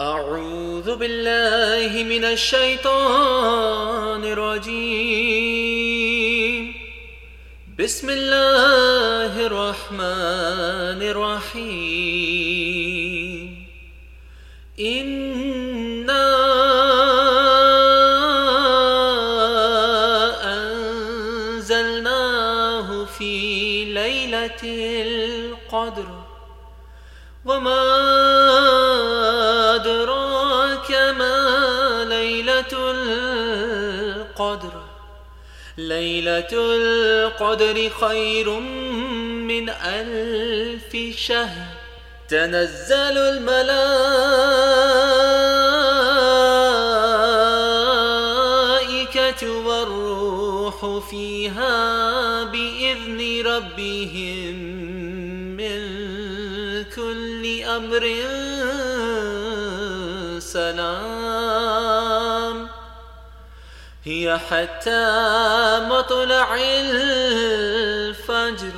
أعوذ بالله من الشيطان الرجيم. بسم الله الرحمن الرحيم. إنا أنزلناه في ليلة القدر. وما أدراك ما ليلة القدر؟ ليلة القدر خير من ألف شهر. تنزل الملائكة والروح فيها بإذن ربهم من كل أمر سلام هي حتى مطلع الفجر.